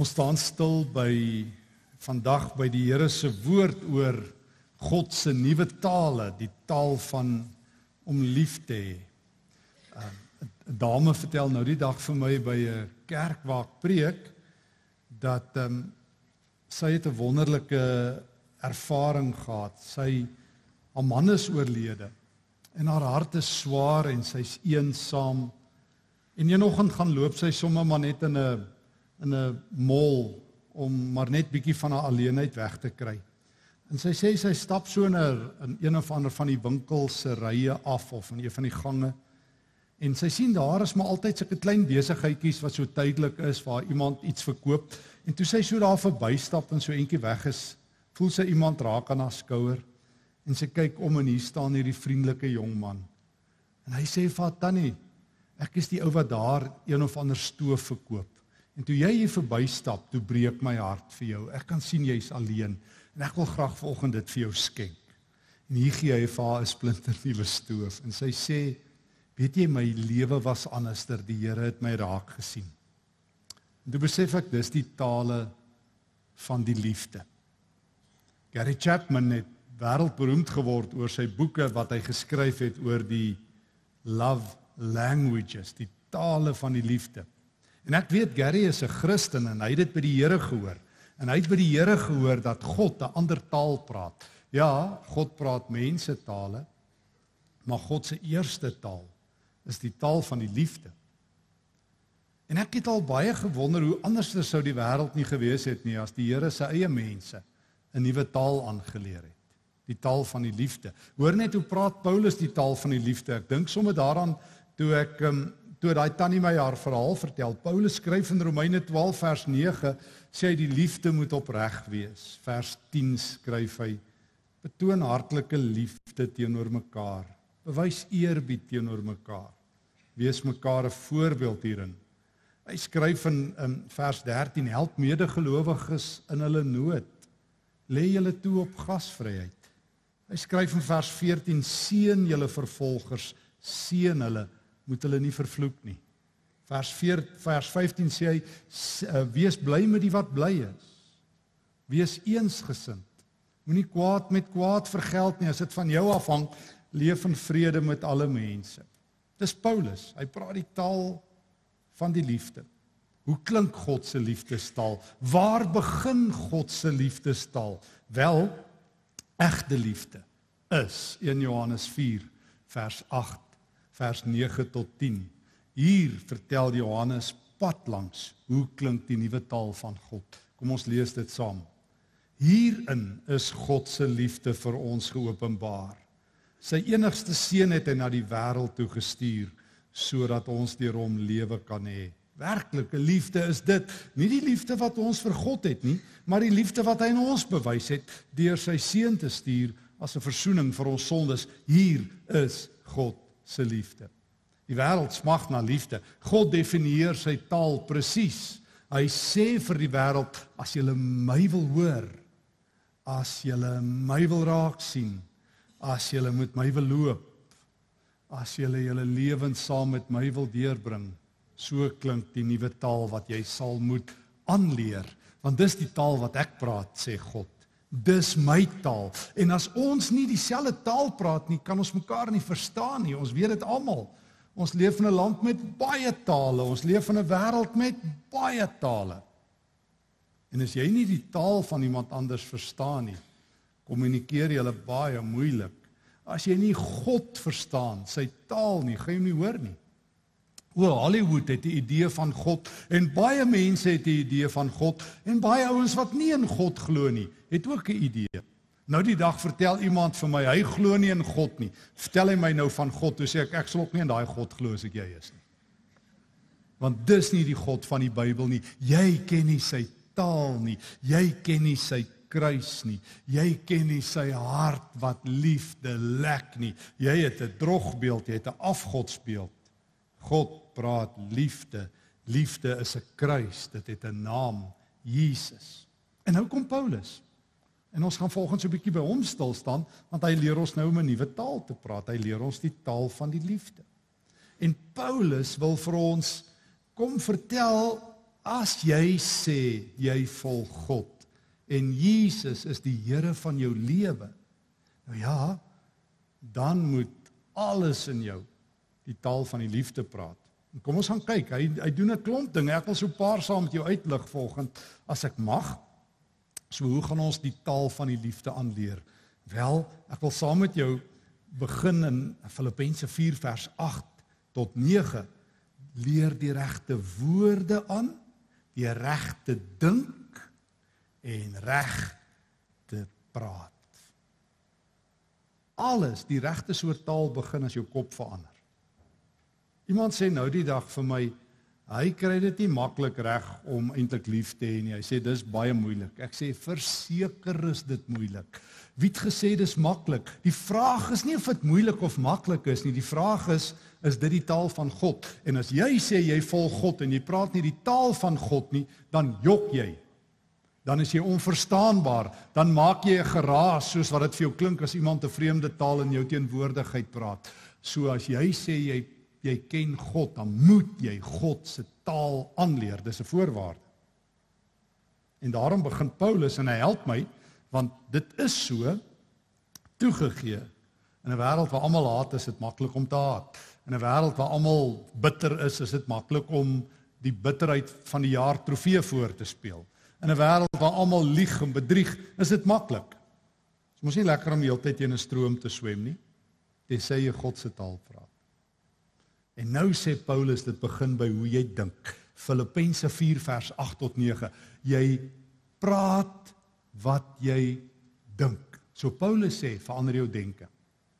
Ons staan stil by vandag by die Here se woord oor God se nuwe tale, die taal van om lief te hê. 'n Dame vertel nou die dag vir my by 'n kerk waar ek preek dat ehm um, sy het 'n wonderlike ervaring gehad. Sy haar man is oorlede en haar hart is swaar en sy's eensaam. En eenoggend gaan loop sy sommer maar net in 'n in 'n mall om maar net bietjie van haar alleenheid weg te kry. En sy sê sy stap so in 'n in een of ander van die winkels se rye af of in een van die gange. En sy sien daar is maar altyd sulke klein besigheidjies wat so tydelik is waar iemand iets verkoop. En toe sy so daar verbystap en so eentjie weg is, voel sy iemand raak aan haar skouer en sy kyk om en hier staan hierdie vriendelike jong man. En hy sê vir haar tannie, ek is die ou wat daar een of ander stoof verkoop. En toe jy hier verbystap, toe breek my hart vir jou. Ek kan sien jy's alleen en ek wil graag vanoggend dit vir jou skenk. En hier gee hy vir haar 'n splinter nuwe stoof en sy sê, "Weet jy my lewe was anderster, die Here het my raak gesien." En toe besef ek dis die tale van die liefde. Gary Chapman het wêreldberoemd geword oor sy boeke wat hy geskryf het oor die love languages, die tale van die liefde. En ek weet Gary is 'n Christen en hy het dit by die Here gehoor. En hy het by die Here gehoor dat God 'n ander taal praat. Ja, God praat mense tale, maar God se eerste taal is die taal van die liefde. En ek het al baie gewonder hoe anders sou die wêreld nie gewees het nie as die Here sy eie mense 'n nuwe taal aangeleer het. Die taal van die liefde. Hoor net hoe praat Paulus die taal van die liefde. Ek dink sommer daaraan toe ek um, toe daai tannie my haar verhaal vertel. Paulus skryf in Romeine 12 vers 9 sê hy die liefde moet opreg wees. Vers 10 skryf hy betoon hartlike liefde teenoor mekaar. Bewys eerbied teenoor mekaar. Wees mekaar 'n voorbeeld hierin. Hy skryf in, in vers 13 help medegelowiges in hulle nood. Lê julle toe op gasvryheid. Hy skryf in vers 14 seën julle vervolgers, seën hulle moet hulle nie vervloek nie. Vers 4 vers 15 sê hy uh, wees bly met die wat bly is. Wees eensgesind. Moenie kwaad met kwaad vergeld nie as dit van jou afhang. Leef in vrede met alle mense. Dis Paulus. Hy praat die taal van die liefde. Hoe klink God se liefdestaal? Waar begin God se liefdestaal? Wel, egte liefde is 1 Johannes 4 vers 8 vers 9 tot 10. Hier vertel Johannes pad langs hoe klink die nuwe taal van God. Kom ons lees dit saam. Hierin is God se liefde vir ons geopenbaar. Sy enigste seun het hy na die wêreld toe gestuur sodat ons deur hom lewe kan hê. Werklike liefde is dit, nie die liefde wat ons vir God het nie, maar die liefde wat hy aan ons bewys het deur sy seun te stuur as 'n verzoening vir ons sondes. Hier is God se liefde. Die wêreld smag na liefde. God definieer sy taal presies. Hy sê vir die wêreld as jy my wil hoor, as jy my wil raak sien, as jy met my wil loop, as jy julle lewens saam met my wil deurbring, so klink die nuwe taal wat jy sal moet aanleer, want dis die taal wat ek praat, sê God. Dis my taal. En as ons nie dieselfde taal praat nie, kan ons mekaar nie verstaan nie. Ons weet dit almal. Ons leef in 'n land met baie tale. Ons leef in 'n wêreld met baie tale. En as jy nie die taal van iemand anders verstaan nie, kommunikeer jy baie moeilik. As jy nie God verstaan, sy taal nie, gaan jy hom nie hoor nie. O Hollywood het 'n idee van God en baie mense het 'n idee van God en baie ouens wat nie in God glo nie, het ook 'n idee. Nou die dag vertel iemand vir my hy glo nie in God nie. Vertel hy my nou van God, toe sê ek ek sal ook nie in daai God glo as ek jy is nie. Want dis nie die God van die Bybel nie. Jy ken nie sy taal nie. Jy ken nie sy kruis nie. Jy ken nie sy hart wat liefde lek nie. Jy het 'n drogbeeld, jy het 'n afgodsbeeld. God praat liefde. Liefde is 'n kruis. Dit het 'n naam, Jesus. En nou kom Paulus. En ons gaan volgens 'n bietjie by hom stil staan want hy leer ons nou om 'n nuwe taal te praat. Hy leer ons die taal van die liefde. En Paulus wil vir ons kom vertel As jy sê jy volg God en Jesus is die Here van jou lewe. Nou ja, dan moet alles in jou die taal van die liefde praat. En kom ons gaan kyk. Hy hy doen 'n klomp dinge. Ek wil so 'n paar saam met jou uitlig volgens as ek mag. So hoe gaan ons die taal van die liefde aanleer? Wel, ek wil saam met jou begin in Filippense 4 vers 8 tot 9 leer die regte woorde aan, die regte dink en reg te praat. Alles, die regte soort taal begin as jou kop verander. Iemand sê nou die dag vir my, hy kry dit nie maklik reg om eintlik lief te hê nie. Hy sê dis baie moeilik. Ek sê verseker is dit moeilik. Wie het gesê dis maklik? Die vraag is nie of dit moeilik of maklik is nie. Die vraag is is dit die taal van God? En as jy sê jy volg God en jy praat nie die taal van God nie, dan jok jy. Dan is jy onverstaanbaar. Dan maak jy 'n geraas soos wat dit vir jou klink as iemand 'n vreemde taal in jou teenwoordigheid praat. So as jy sê jy jy ken God, dan moet jy God se taal aanleer. Dis 'n voorwaarde. En daarom begin Paulus en hy help my want dit is so toegegee. In 'n wêreld waar almal haat, is dit maklik om te haat. In 'n wêreld waar almal bitter is, is dit maklik om die bitterheid van die jaar trofee voor te speel. In 'n wêreld waar almal lieg en bedrieg, is dit maklik. Dit is mos nie lekker om heeltyd teen 'n stroom te swem nie. Dit sê jy God se taal praat. En nou sê Paulus dit begin by hoe jy dink. Filippense 4 vers 8 tot 9. Jy praat wat jy dink. So Paulus sê verander jou denke.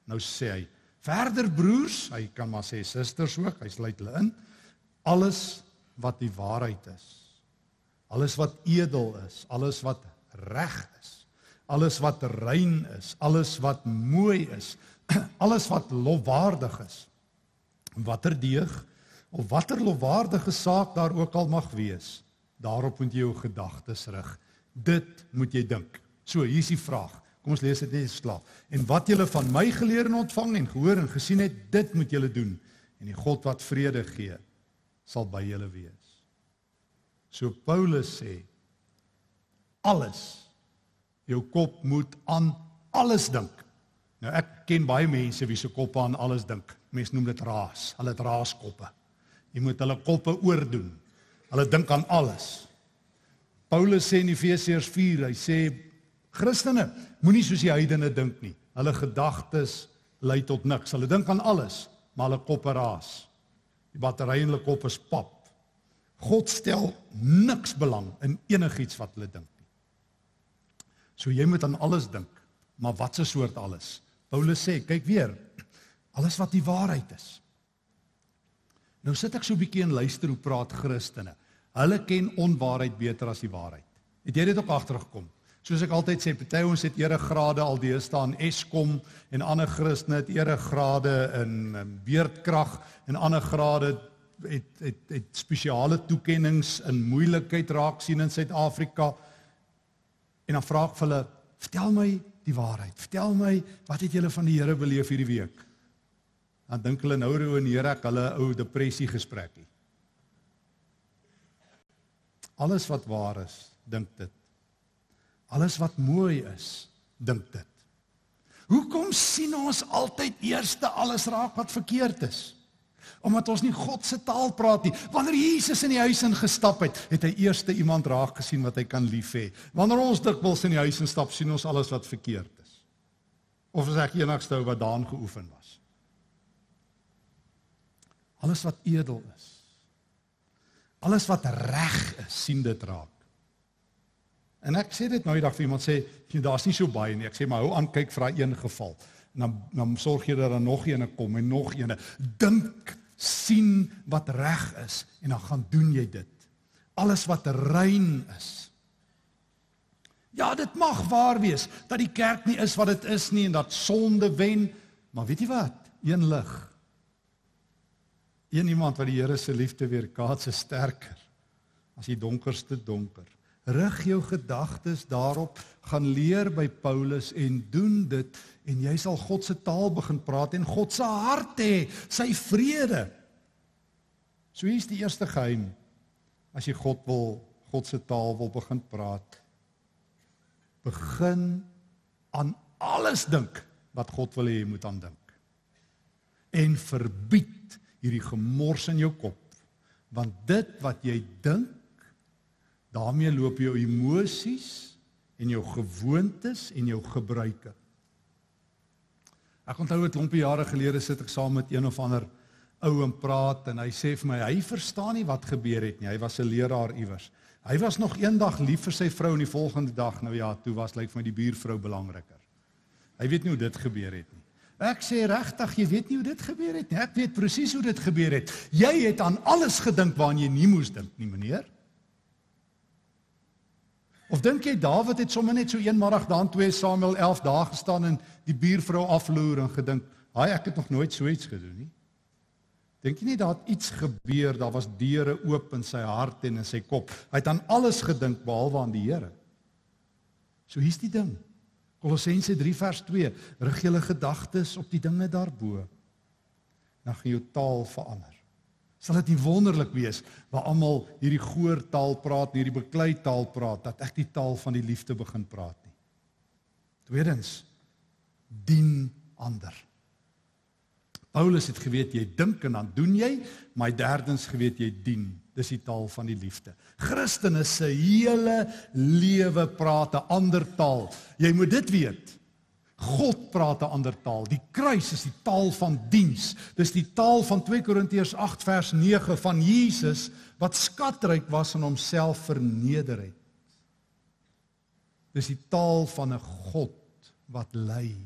Nou sê hy verder broers, hy kan maar sê susters ook, hy sluit hulle in. Alles wat die waarheid is. Alles wat edel is, alles wat reg is. Alles wat rein is, alles wat mooi is, alles wat lofwaardig is watter deeg of watter lofwaardige saak daar ook al mag wees, daarop moet jy jou gedagtes rig. Dit moet jy dink. So, hier is die vraag. Kom ons lees dit net slaap. En wat julle van my geleer en ontvang en gehoor en gesien het, dit moet julle doen. En die God wat vrede gee, sal by julle wees. So Paulus sê alles jou kop moet aan alles dink. Nou ek ken baie mense wie se koppe aan alles dink. Mense noem dit raas. Hulle het raaskoppe. Jy moet hulle koppe oordoen. Hulle dink aan alles. Paulus sê in Efesiërs 4, hy sê Christene, moenie soos die heidene dink nie. Hulle gedagtes lei tot niks. Hulle dink aan alles, maar hulle koppe raas. Die battery in hulle kop is pap. God stel niks belang in enigiets wat hulle dink nie. So jy moet aan alles dink, maar wat 'n soort alles? Paulus sê, kyk weer, alles wat die waarheid is. Nou sit ek so 'n bietjie en luister hoe praat Christene. Hulle ken onwaarheid beter as die waarheid. Het jy dit ook agtergekom? Soos ek altyd sê, party ons het eregrade aldees staan Eskom en ander Christene het eregrade in beerdkrag en ander grade het het het spesiale toekenninge in moeilikheid raak sien in Suid-Afrika. En dan vra ek vir hulle, "Vertel my die waarheid. Vertel my, wat het julle van die Here beleef hierdie week?" Dan dink hulle nou oor Herak hulle ou depressie gesprekkie. Alles wat waar is, dink dit. Alles wat mooi is, dink dit. Hoekom sien ons altyd eerste alles raak wat verkeerd is? Omdat ons nie God se taal praat nie. Wanneer Jesus in die huis ingestap het, het hy eerste iemand raak gesien wat hy kan lief hê. Wanneer ons dikwels in die huis instap, sien ons alles wat verkeerd is. Of is ek ou wat daan geoefen was? Alles wat edel is. Alles wat reg is, sien dit raak. En ek sê dit nou die dag vir iemand sê, jy daar's nie so baie nie. Ek sê maar hou aan kyk vir daai een geval. Dan dan sorg jy dat daar nog eene kom en nog eene. Dink, sien wat reg is en dan gaan doen jy dit. Alles wat rein is. Ja, dit mag waar wees dat die kerk nie is wat dit is nie en dat sonde wen, maar weet jy wat? Een lig Een iemand wat die Here se liefde weer kaats is sterker as die donkerste donker. Rig jou gedagtes daarop, gaan leer by Paulus en doen dit en jy sal God se taal begin praat en God se hart hê, sy vrede. So hier's die eerste geheim as jy God wil God se taal wil begin praat. Begin aan alles dink wat God wil hê jy moet aan dink. En verbied hierdie gemors in jou kop. Want dit wat jy dink, daarmee loop jou emosies en jou gewoontes en jou gebruike. Ek onthou 'n klompie jare gelede sit ek saam met een of ander ou en praat en hy sê vir my hy verstaan nie wat gebeur het nie. Hy was 'n leraar iewers. Hy was nog eendag lief vir sy vrou en die volgende dag nou ja, toe was lyk vir my die buurvrou belangriker. Hy weet nie hoe dit gebeur het nie. Ek sê regtig, jy weet nie hoe dit gebeur het nie. Ek weet presies hoe dit gebeur het. Jy het aan alles gedink waaraan jy nie moes dink nie, meneer. Of dink jy Dawid het sommer net so eenmiddag daan 2 Samuel 11 dae gestaan en die buurvrou afloer en gedink, "Haai, ek het nog nooit so iets gedoen nie." Dink jy nie daar het iets gebeur, daar was deure oop in sy hart en in sy kop. Hy het aan alles gedink behalwe aan die Here. So hier's die ding. Kolossense 3 vers 2: Rig julle gedagtes op die dinge daarbo. Dan gaan jou taal verander. Sal dit nie wonderlik wees waar almal hierdie goeie taal praat, hierdie beklei taal praat, dat ek die taal van die liefde begin praat nie. Tweedens, dien ander. Paulus het geweet jy dink en dan doen jy, maar derdens geweet jy dien. Dis die taal van die liefde. Christene se hele lewe praat 'n ander taal. Jy moet dit weet. God praat 'n ander taal. Die kruis is die taal van diens. Dis die taal van 2 Korintiërs 8 vers 9 van Jesus wat skatryk was in homself verneder het. Dis die taal van 'n God wat ly.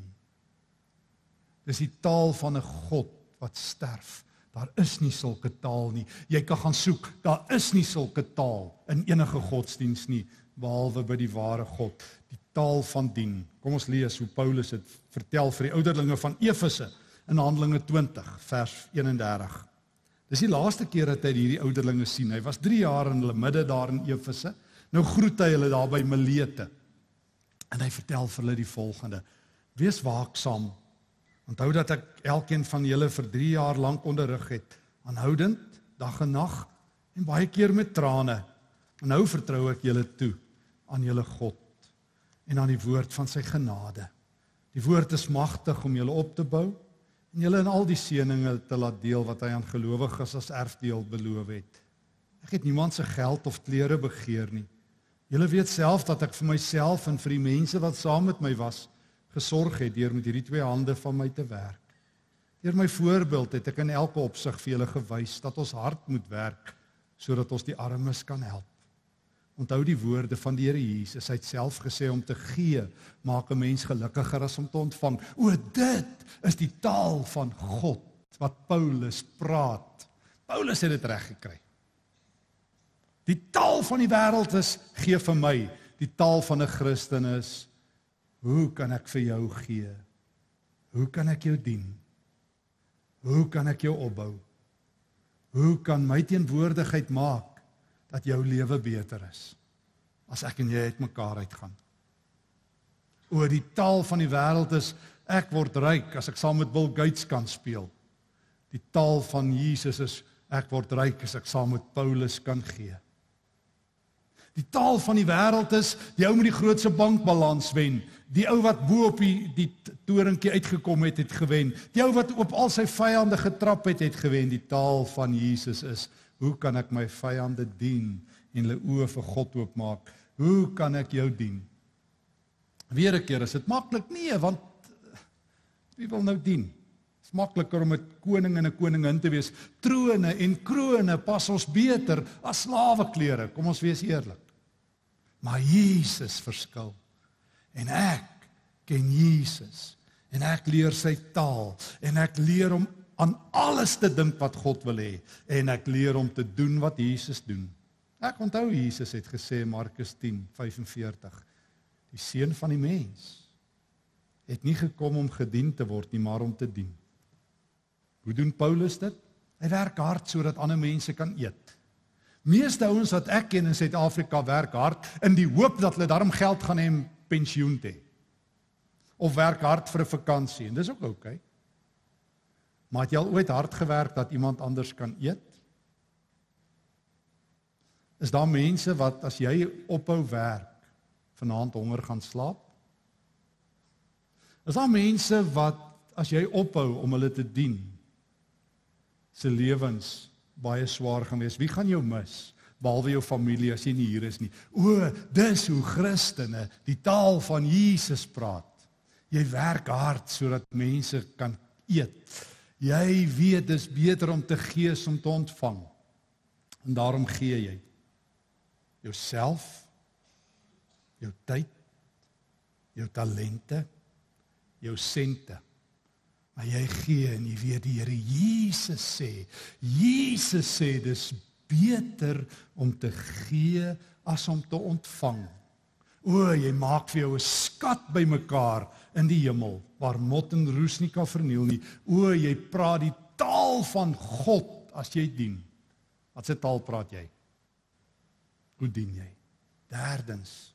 Dis die taal van 'n God wat sterf. Daar is nie sulke taal nie. Jy kan gaan soek. Daar is nie sulke taal in enige godsdiens nie behalwe by die ware God. Die taal van dien. Kom ons lees hoe Paulus dit vertel vir die ouderlinge van Efese in Handelinge 20 vers 31. Dis die laaste keer dat hy hierdie ouderlinge sien. Hy was 3 jaar in hulle midde daar in Efese. Nou groet hy hulle daar by Milete. En hy vertel vir hulle die volgende: Wees waaksaam. Onthou dat ek elkeen van julle vir 3 jaar lank onderrig het, aanhoudend, dag en nag en baie keer met trane. En nou vertrou ek julle toe aan julle God en aan die woord van sy genade. Die woord is magtig om julle op te bou en julle in al die seënings te laat deel wat hy aan gelowiges as erfdeel beloof het. Ek het niemand se geld of klere begeer nie. Julle weet self dat ek vir myself en vir die mense wat saam met my was, gesorg het deur met hierdie twee hande van my te werk. Deur my voorbeeld het ek in elke opsig vir julle gewys dat ons hard moet werk sodat ons die armes kan help. Onthou die woorde van die Here Jesus. Hy het self gesê om te gee maak 'n mens gelukkiger as om te ontvang. O dit is die taal van God wat Paulus praat. Paulus het dit reg gekry. Die taal van die wêreld is gee vir my. Die taal van 'n Christen is hoe kan ek vir jou gee? Hoe kan ek jou dien? Hoe kan ek jou opbou? Hoe kan my teenwoordigheid maak dat jou lewe beter is as ek en jy uitmekaar uitgaan. Oor die taal van die wêreld is ek word ryk as ek saam met Bill Gates kan speel. Die taal van Jesus is ek word ryk as ek saam met Paulus kan gee. Die taal van die wêreld is ou met die grootste bankbalans wen, die ou wat bo op die die toringkie uitgekom het het gewen, die ou wat op al sy vyande getrap het het gewen. Die taal van Jesus is Hoe kan ek my vyande dien en hulle oë vir God oopmaak? Hoe kan ek jou dien? Weer 'n keer, is dit maklik? Nee, want wie wil nou dien? Dit is makliker om 'n koning en 'n koningin te wees. Trone en krones pas ons beter as slaweklere. Kom ons wees eerlik. Maar Jesus verskil. En ek ken Jesus en ek leer sy taal en ek leer om aan alles te dink wat God wil hê en ek leer om te doen wat Jesus doen. Ek onthou Jesus het gesê Markus 10:45 Die seun van die mens het nie gekom om gedien te word nie, maar om te dien. Hoe doen Paulus dit? Hy werk hard sodat ander mense kan eet. Meeste ouens wat ek ken in Suid-Afrika werk hard in die hoop dat hulle daarom geld gaan hê om pensioen te hê. Of werk hard vir 'n vakansie en dis ook oukei. Okay. Maar het jy al ooit hard gewerk dat iemand anders kan eet? Is daar mense wat as jy ophou werk vanaand honger gaan slaap? Is daar mense wat as jy ophou om hulle te dien se lewens baie swaar gaan wees? Wie gaan jou mis? Behalwe jou familie as jy nie hier is nie. O, dis hoe Christene die taal van Jesus praat. Jy werk hard sodat mense kan eet. Jy weet dis beter om te gee as om te ontvang. En daarom gee jy jouself jou tyd jou talente jou sente. Maar jy gee en jy weet die Here Jesus sê, Jesus sê dis beter om te gee as om te ontvang. O, jy maak vir jou 'n skat bymekaar in die hemel waar mot en roes nie kan verniel nie. O, jy praat die taal van God as jy dien. Wat se taal praat jy? Hoe dien jy? Derdens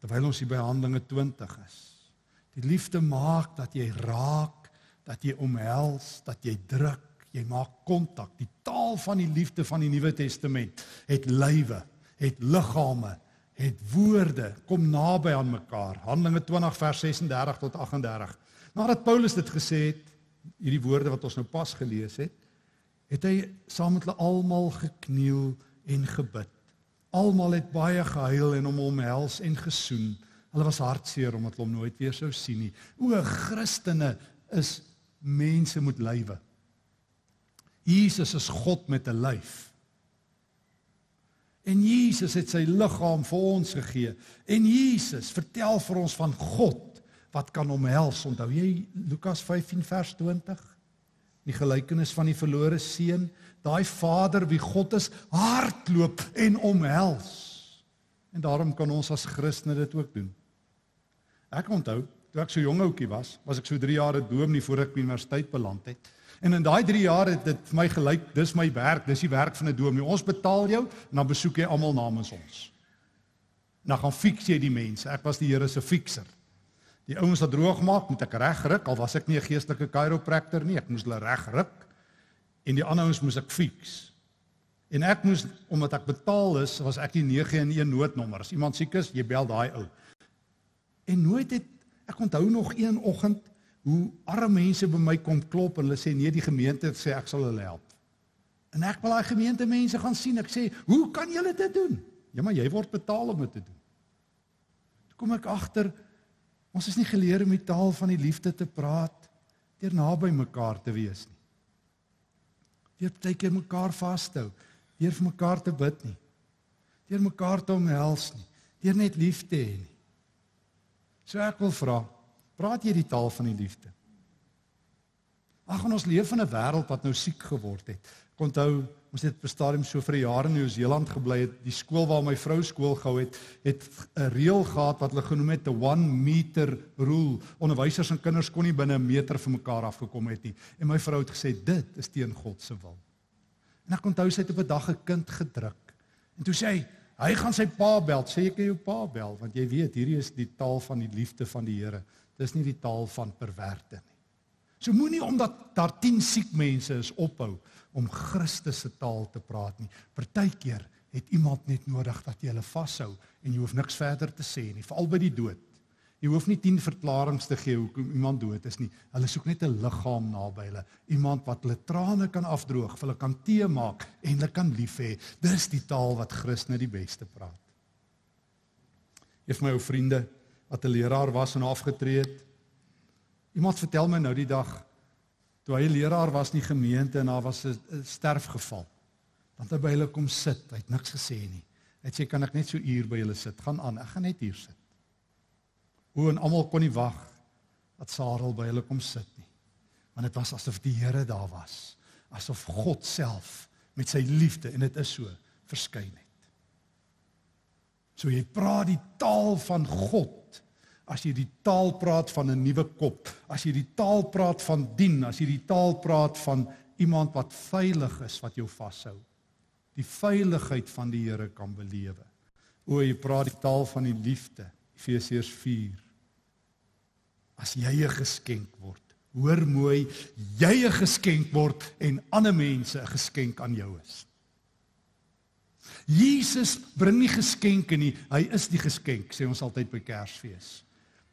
terwyl ons hier by Handelinge 20 is. Die liefde maak dat jy raak, dat jy omhels, dat jy druk, jy maak kontak. Die taal van die liefde van die Nuwe Testament het lywe, het liggame, het woorde, kom naby aan mekaar. Handelinge 20 vers 36 tot 38. Nadat Paulus dit gesê het, hierdie woorde wat ons nou pas gelees het, het hy saam met hulle almal gekniel en gebid. Almal het baie gehuil en hom omhels en gesoen. Hulle was hartseer omdat hulle hom nooit weer sou sien nie. O Christene is mense met lywe. Jesus is God met 'n lyf. En Jesus het sy liggaam vir ons gegee. En Jesus vertel vir ons van God wat kan omhels. Onthou jy Lukas 15 vers 20? Die gelykenis van die verlore seun daai Vader wie God is hardloop en omhels. En daarom kan ons as Christene dit ook doen. Ek onthou, toe ek so jong ouetjie was, was ek so 3 jaar in Dominee voor ek by universiteit beland het. En in daai 3 jaar het dit vir my gelyk, dis my werk, dis die werk van 'n dominee. Ons betaal jou en dan besoek jy almal namens ons. En dan gaan fiks jy die mense. Ek was die Here se fikser. Die ouens wat droog maak, moet ek regruk al was ek nie 'n geestelike chiropractor nie. Ek moes hulle regruk en die ander ouens moes ek fix. En ek moes omdat ek betaal is, was ek die 911 noodnommer. As iemand siek is, jy bel daai ou. En nooit het ek onthou nog een oggend hoe arme mense by my kom klop en hulle sê nee, die gemeente sê ek sal hulle help. En ek wil daai gemeente mense gaan sien. Ek sê, "Hoe kan julle dit doen?" Ja, maar jy word betaal om dit te doen. Toe kom ek agter ons is nie geleer om die taal van die liefde te praat deur naby mekaar te wees nie deur baie keer mekaar vashou, deur vir mekaar te bid nie, deur mekaar te omhels nie, deur net lief te hê nie. So ek wil vra, praat jy die taal van die liefde? Ag, ons leef in 'n wêreld wat nou siek geword het. Ek onthou ons het op 'n stadium so vir jare in Nieu-Seeland gebly het. Die skool waar my vrou skool gehou het, het 'n reël gehad wat hulle genoem het 'n 1 meter rule. Onderwysers en kinders kon nie binne 'n meter van mekaar afgekom het nie. En my vrou het gesê dit is teen God se wil. En ek onthou sy het op 'n dag 'n kind gedruk. En toe sê hy, hy gaan sy pa bel. Sê ek jou pa bel want jy weet hierdie is die taal van die liefde van die Here. Dis nie die taal van perverte nie. So moenie omdat daar 10 siek mense is ophou om Christus se taal te praat nie. Partykeer het iemand net nodig dat jy hulle vashou en jy hoef niks verder te sê nie, veral by die dood. Jy hoef nie 10 verklaringe te gee hoekom iemand dood is nie. Hulle soek net 'n liggaam naby hulle, iemand wat hulle trane kan afdroog, hulle kan tee maak en hulle kan lief hê. Dis die taal wat Christus die beste praat. Van my ou vriende wat 'n leraar was en afgetree het, iemand vertel my nou die dag toe hy leraar was in die gemeente en daar was 'n sterfgeval. Dan het hy by hulle kom sit. Hy het niks gesê nie. Hy sê kan ek net so uur by julle sit? Gaan aan. Ek gaan net hier sit. O en almal kon nie wag dat Sarel by hulle kom sit nie. Want dit was asof die Here daar was. Asof God self met sy liefde en dit is so verskyn het. So jy praat die taal van God as jy die taal praat van 'n nuwe kop, as jy die taal praat van dien, as jy die taal praat van iemand wat veilig is wat jou vashou. Die veiligheid van die Here kan belewe. O, jy praat die taal van die liefde. Efesiërs 4. As jy 'n geskenk word, hoor mooi, jy 'n geskenk word en ander mense 'n geskenk aan jou is. Jesus bring nie geskenke nie, hy is die geskenk, sê ons altyd by Kersfees.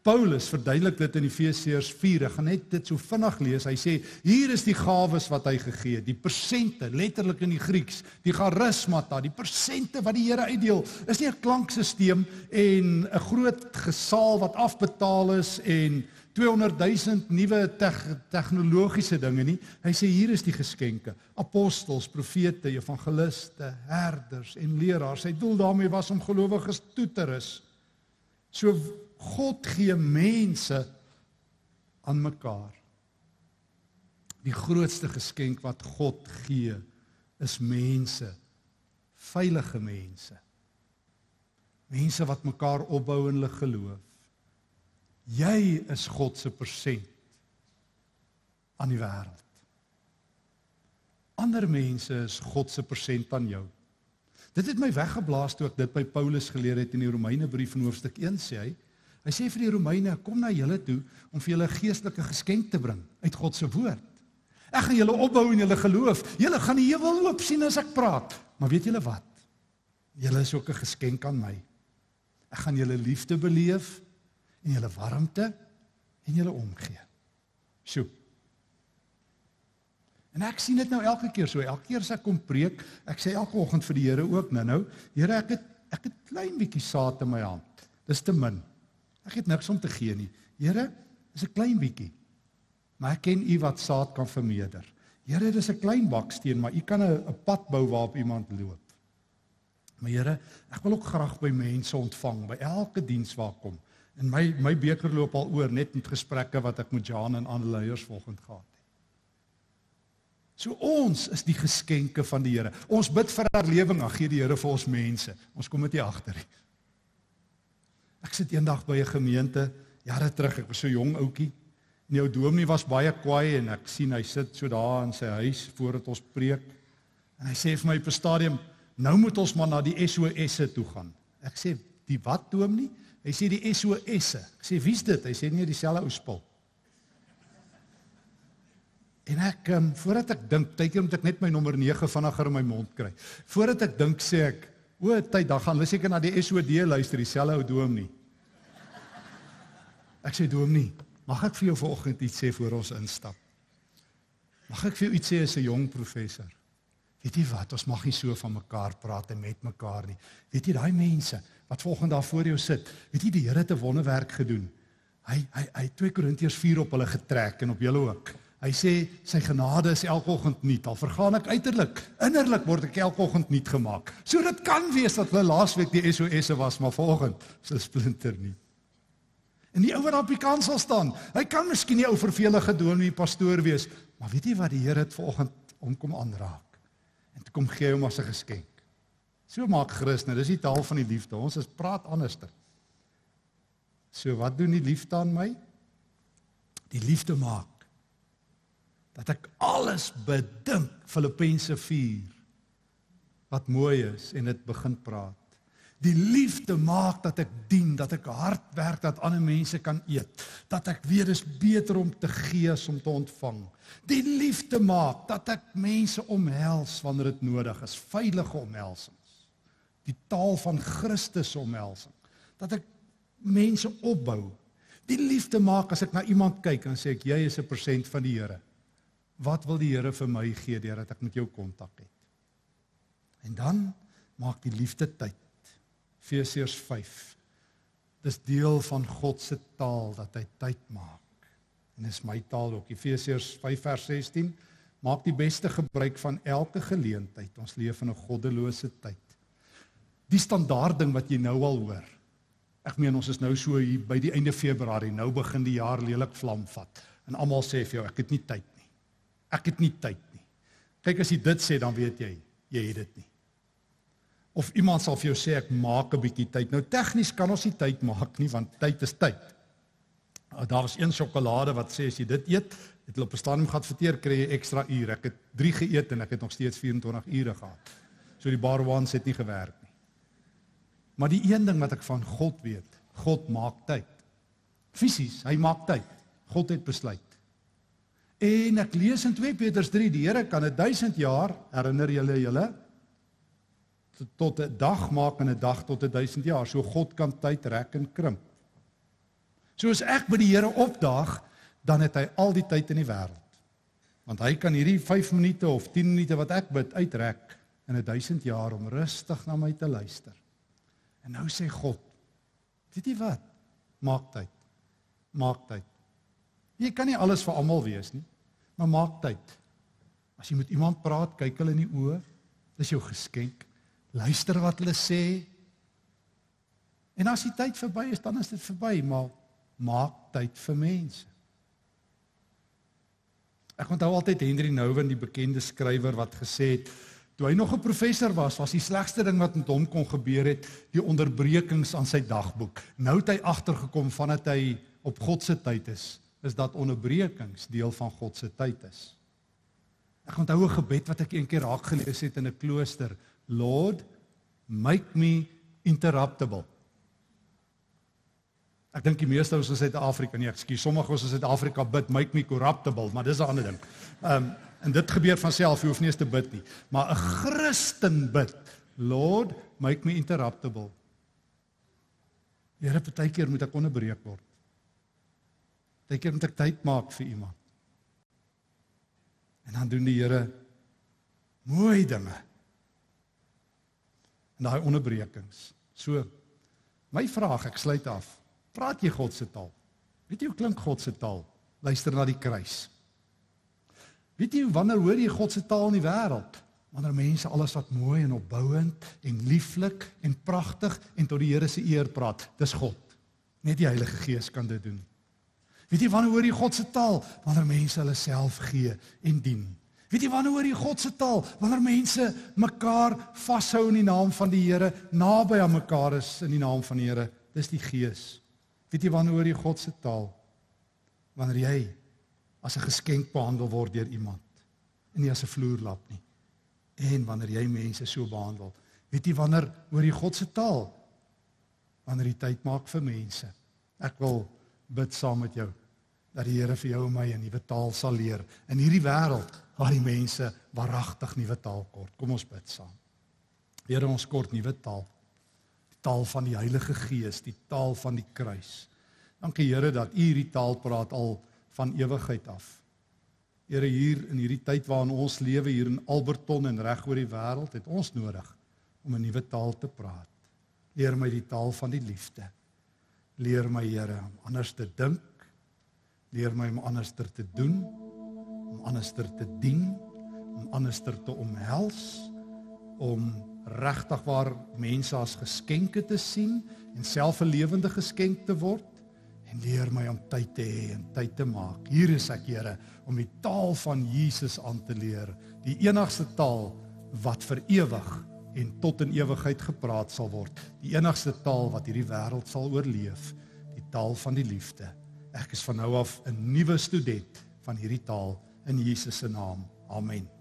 Paulus verduidelik dit in Efesiërs 4. Ek gaan net dit so vinnig lees. Hy sê hier is die gawes wat hy gegee het, die persente, letterlik in die Grieks, die charismata, die persente wat die Here uitdeel. Is nie 'n klankstelsel en 'n groot gesaal wat afbetaal is en 200 000 nuwe tegnologiese dinge nie. Hy sê hier is die geskenke: apostels, profete, evangeliste, herders en leraars. Sy doel daarmee was om gelowiges toe te rus. So God gee mense aan mekaar. Die grootste geskenk wat God gee is mense, veilige mense. Mense wat mekaar opbou in hulle geloof. Jy is God se persent aan die wêreld. Ander mense is God se persent aan jou. Dit het my weggeblaas toe ek dit by Paulus geleer het in die Romeinebrief in hoofstuk 1 sê hy Hy sê vir die Romeine, kom na julle toe om vir julle geestelike geskenk te bring uit God se woord. Ek gaan julle opbou in julle geloof. Julle gaan die hemel oop sien as ek praat. Maar weet julle wat? Julle is ook 'n geskenk aan my. Ek gaan julle liefde beleef en julle warmte en julle omgee. Sjoe. En ek sien dit nou elke keer so, elke keer as ek kom preek, ek sê elke oggend vir die Here ook nou-nou, Here, ek het ek het klein bietjie saad in my hand. Dis te min. Ek het niks om te gee nie. Here, dis 'n klein bietjie. Maar ek ken U wat saad kan vermeerder. Here, dis 'n klein baksteen, maar U kan 'n pad bou waarop iemand loop. Maar Here, ek wil ook graag by mense ontvang by elke diens waar ek kom. En my my beker loop al oor net met gesprekke wat ek met Jan en ander leiers volgend gehad het. So ons is die geskenke van die Here. Ons bid vir herlewing, ag gee die Here vir ons mense. Ons kom dit agter. Nie. Ek sit eendag by 'n gemeente, jare terug, ek was so jong ouetjie. En die ou dominee was baie kwaai en ek sien hy sit so daar in sy huis voordat ons preek. En hy sê vir my op 'n stadium, nou moet ons maar na die SOS'e toe gaan. Ek sê, "Die wat dominee?" Hy sê die SOS'e. Ek sê, "Wie's dit?" Hy sê, "Nee, dieselfde ou spul." En ek, um, voordat ek dink, tydjie moet ek net my nommer 9 vinniger in my mond kry. Voordat ek dink sê ek, O, tyd, dan gaan hulle seker na die SOD luister, dieselfde ou dom nie. Ek sê dom nie. Mag ek vir jou vanoggend iets sê voor ons instap? Mag ek vir jou iets sê as 'n jong professor? Weet jy wat, ons mag nie so van mekaar praat en met mekaar nie. Weet jy daai mense wat volgende daar voor jou sit, weet jy die Here het 'n wonderwerk gedoen. Hy hy hy 2 Korintiërs 4 op hulle getrek en op julle ook. Hy sê sy genade is elke oggend nuut. Al vergaan ek uiterlik, innerlik word ek elke oggend nuut gemaak. So dit kan wees dat hulle laasweek die SOS'e was, maar vanoggend is 'n splinter nie. En die ou wat op die kansel staan, hy kan miskien nie ou vervelige dominee pastoor wees, maar weet jy wat die Here het vanoggend hom kom aanraak en toe kom gee hom as 'n geskenk. So maak Christus, nou dis die taal van die liefde. Ons is praat anderster. So wat doen die liefde aan my? Die liefde maak dat ek alles bedink Filippense 4 wat mooi is en dit begin praat. Die liefde maak dat ek dien, dat ek hard werk dat ander mense kan eet, dat ek weet dis beter om te gee as om te ontvang. Die liefde maak dat ek mense omhels wanneer dit nodig is, veilige omhelsings. Die taal van Christus omhelsing. Dat ek mense opbou. Die liefde maak as ek na iemand kyk en sê ek jy is 'n persent van die Here. Wat wil die Here vir my gee deurdat ek met jou kontak het? En dan maak die liefde tyd. Efesiërs 5. Dis deel van God se taal dat hy tyd maak. En dis my taal ook. Efesiërs 5 vers 16. Maak die beste gebruik van elke geleentheid. Ons leef in 'n goddelose tyd. Die standaard ding wat jy nou al hoor. Ek meen ons is nou so hier by die einde Februarie. Nou begin die jaar lelik vlam vat. En almal sê vir jou ek het nie tyd Ek het nie tyd nie. Kyk as jy dit sê dan weet jy jy het dit nie. Of iemand sal vir jou sê ek maak 'n bietjie tyd. Nou tegnies kan ons nie tyd maak nie want tyd is tyd. Ah, daar was een sjokolade wat sê as jy dit eet, het hulle op 'n stadium gehad verteer kry jy ekstra ure. Ek het 3 geëet en ek het nog steeds 24 ure gehad. So die bar ones het nie gewerk nie. Maar die een ding wat ek van God weet, God maak tyd. Fisies, hy maak tyd. God het besluit. En ek lees in 2 Petrus 3, die Here kan 'n 1000 jaar herinner julle julle tot 'n dag maak en 'n dag tot 'n 1000 jaar. So God kan tyd rek en krimp. So as ek by die Here opdaag, dan het hy al die tyd in die wêreld. Want hy kan hierdie 5 minute of 10 minute wat ek bid uitrek in 'n 1000 jaar om rustig na my te luister. En nou sê God, weet jy wat? Maak tyd. Maak tyd. Jy kan nie alles vir almal wees nie, maar maak tyd. As jy met iemand praat, kyk hulle in die oë. Dis jou geskenk. Luister wat hulle sê. En as die tyd verby is, dan is dit verby, maar maak tyd vir mense. Ek onthou altyd Henry Nouwen, die bekende skrywer wat gesê het toe hy nog 'n professor was, was die slegste ding wat met hom kon gebeur het die onderbrekings aan sy dagboek. Nou het hy agtergekom vandat hy op God se tyd is, is dat onderbrekings deel van God se tyd is. Ek onthou 'n gebed wat ek eendag raak gelees het in 'n klooster. Lord, make me interruptible. Ek dink die meeste ons in Suid-Afrika, nee, ekskuus, sommige ons in Suid-Afrika bid make me corruptible, maar dis 'n ander ding. Ehm um, en dit gebeur van self, jy hoef nie eens te bid nie. Maar 'n Christen bid, Lord, make me interruptible. Here, partykeer moet ek onderbreek word. Partykeer moet ek tyd maak vir iemand. En dan doen die Here mooi dinge. En daai onderbrekings. So my vraag, ek sluit af. Praat jy God se taal? Weet jy hoe klink God se taal? Luister na die kruis. Weet jy wanneer hoor jy God se taal in die wêreld? Wanneer mense alles wat mooi en opbouend en lieflik en pragtig en tot die Here se eer praat, dis God. Net die Heilige Gees kan dit doen. Weet jy wanneer hoor jy God se taal? Wanneer mense hulle self gee en dien. Weet jy wanneer hoor jy God se taal? Wanneer mense mekaar vashou in die naam van die Here, naby aan mekaar is in die naam van die Here. Dis die Gees. Weet jy wanneer hoor jy God se taal? Wanneer jy as 'n geskenk behandel word deur iemand en nie as 'n vloerlap nie. En wanneer jy mense so behandel, weet jy wanneer hoor jy God se taal? Wanneer jy tyd maak vir mense. Ek wil bid saam met jou dat die Here vir jou en my 'n nuwe taal sal leer in hierdie wêreld waar die mense waaragtig nuwe taal kort. Kom ons bid saam. Here, ons kort nuwe taal. Die taal van die Heilige Gees, die taal van die kruis. Dankie Here dat U hierdie taal praat al van ewigheid af. Here hier in hierdie tyd waarin ons lewe hier in Alberton en reg oor die wêreld, het ons nodig om 'n nuwe taal te praat. Leer my die taal van die liefde. Leer my Here om anders te dink. Leer my om anders te doen, om anders te dien, om anders te omhels, om regtig waar mense as geskenke te sien en self 'n lewende geskenk te word en leer my om tyd te hê en tyd te maak. Hier is ek, Here, om die taal van Jesus aan te leer, die enigste taal wat vir ewig en tot in ewigheid gepraat sal word. Die enigste taal wat hierdie wêreld sal oorleef, die taal van die liefde. Ek is van nou af 'n nuwe student van hierdie taal in Jesus se naam. Amen.